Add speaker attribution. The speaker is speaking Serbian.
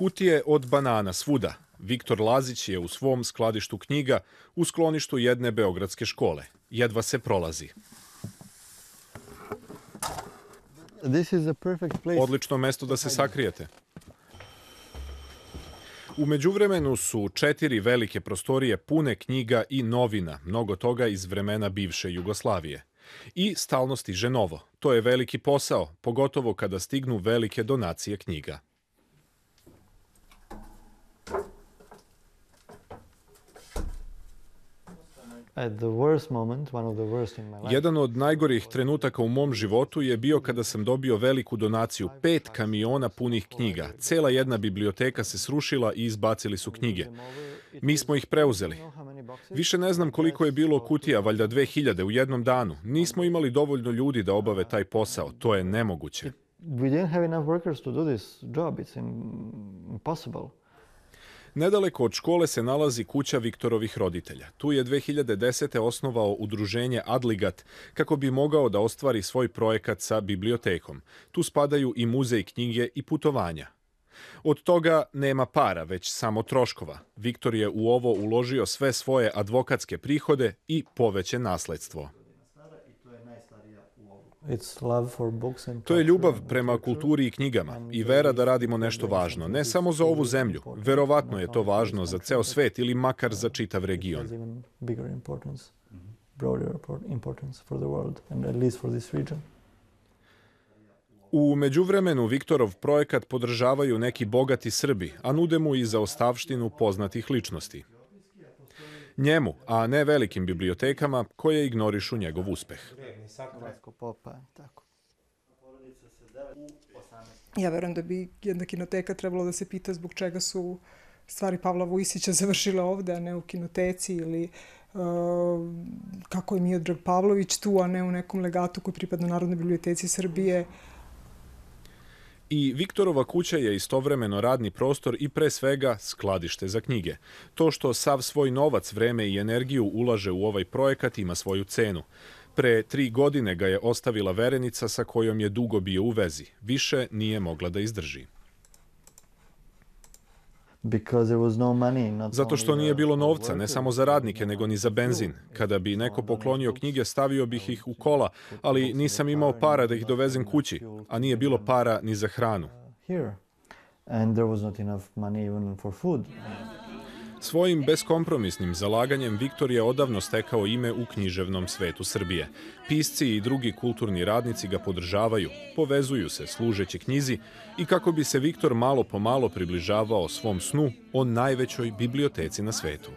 Speaker 1: Kutije od banana svuda. Viktor Lazić je u svom skladištu knjiga u skloništu jedne beogradske škole. Jedva se prolazi.
Speaker 2: This is.
Speaker 1: Odlično mesto da se sakrijete. U međuvremenu su četiri velike prostorije pune knjiga i novina, mnogo toga iz vremena bivše Jugoslavije. I stalno stiže novo. To je veliki posao, pogotovo kada stignu velike donacije knjiga. Jedan od najgorih trenutaka u mom životu je bio kada sam dobio veliku donaciju, pet kamiona punih knjiga. Cela jedna biblioteka se srušila i izbacili su knjige. Mi smo ih preuzeli. Više ne znam koliko je bilo kutija, valjda 2000 u jednom danu. Nismo imali dovoljno ljudi da obave taj posao. To je nemoguće.
Speaker 2: We didn't have enough workers to do this job. It's im- impossible.
Speaker 1: Nedaleko od škole se nalazi kuća Viktorovih roditelja. Tu je 2010. osnovao udruženje Adligat kako bi mogao da ostvari svoj projekat sa bibliotekom. Tu spadaju i muzej knjige i putovanja. Od toga nema para, već samo troškova. Viktor je u ovo uložio sve svoje advokatske prihode i poveće nasledstvo.
Speaker 2: It's love for books and
Speaker 1: To je ljubav
Speaker 2: and
Speaker 1: prema kulturi i knjigama i vera da radimo nešto važno, ne samo za ovu zemlju. Verovatno je to važno za ceo svet ili makar za čitav region.
Speaker 2: This region.
Speaker 1: U međuvremenu Viktorov projekat podržavaju neki bogati Srbi, a nude mu i zaostavštinu poznatih ličnosti. Njemu, a ne velikim bibliotekama koje ignorišu njegov uspeh.
Speaker 2: Hrvatsko popa, tako.
Speaker 3: Ja verujem da bi jedna kinoteka trebalo da se pita zbog čega su stvari Pavla Vujsića završile ovde, a ne u kinoteci ili uh, kako je Miodrag Pavlović tu, a ne u nekom legatu koji pripada Narodnoj biblioteci Srbije.
Speaker 1: I Viktorova kuća je istovremeno radni prostor i pre svega skladište za knjige. To što sav svoj novac, vreme i energiju ulaže u ovaj projekat ima svoju cenu. Pre tri godine ga je ostavila verenica sa kojom je dugo bio u vezi. Više nije mogla da izdrži.
Speaker 2: Because there was no money, not
Speaker 1: Zato što nije bilo novca, ne samo za radnike, nego ni za benzin. Kada bi neko poklonio knjige, stavio bih ih u kola, ali nisam imao para da ih dovezem kući, a nije bilo para ni za hranu.
Speaker 2: here. And there was not enough money even for food.
Speaker 1: Svojim beskompromisnim zalaganjem Viktor je odavno stekao ime u književnom svetu Srbije. Pisci i drugi kulturni radnici ga podržavaju, povezuju se služeći knjizi i kako bi se Viktor malo po malo približavao svom snu o najvećoj biblioteci na svetu.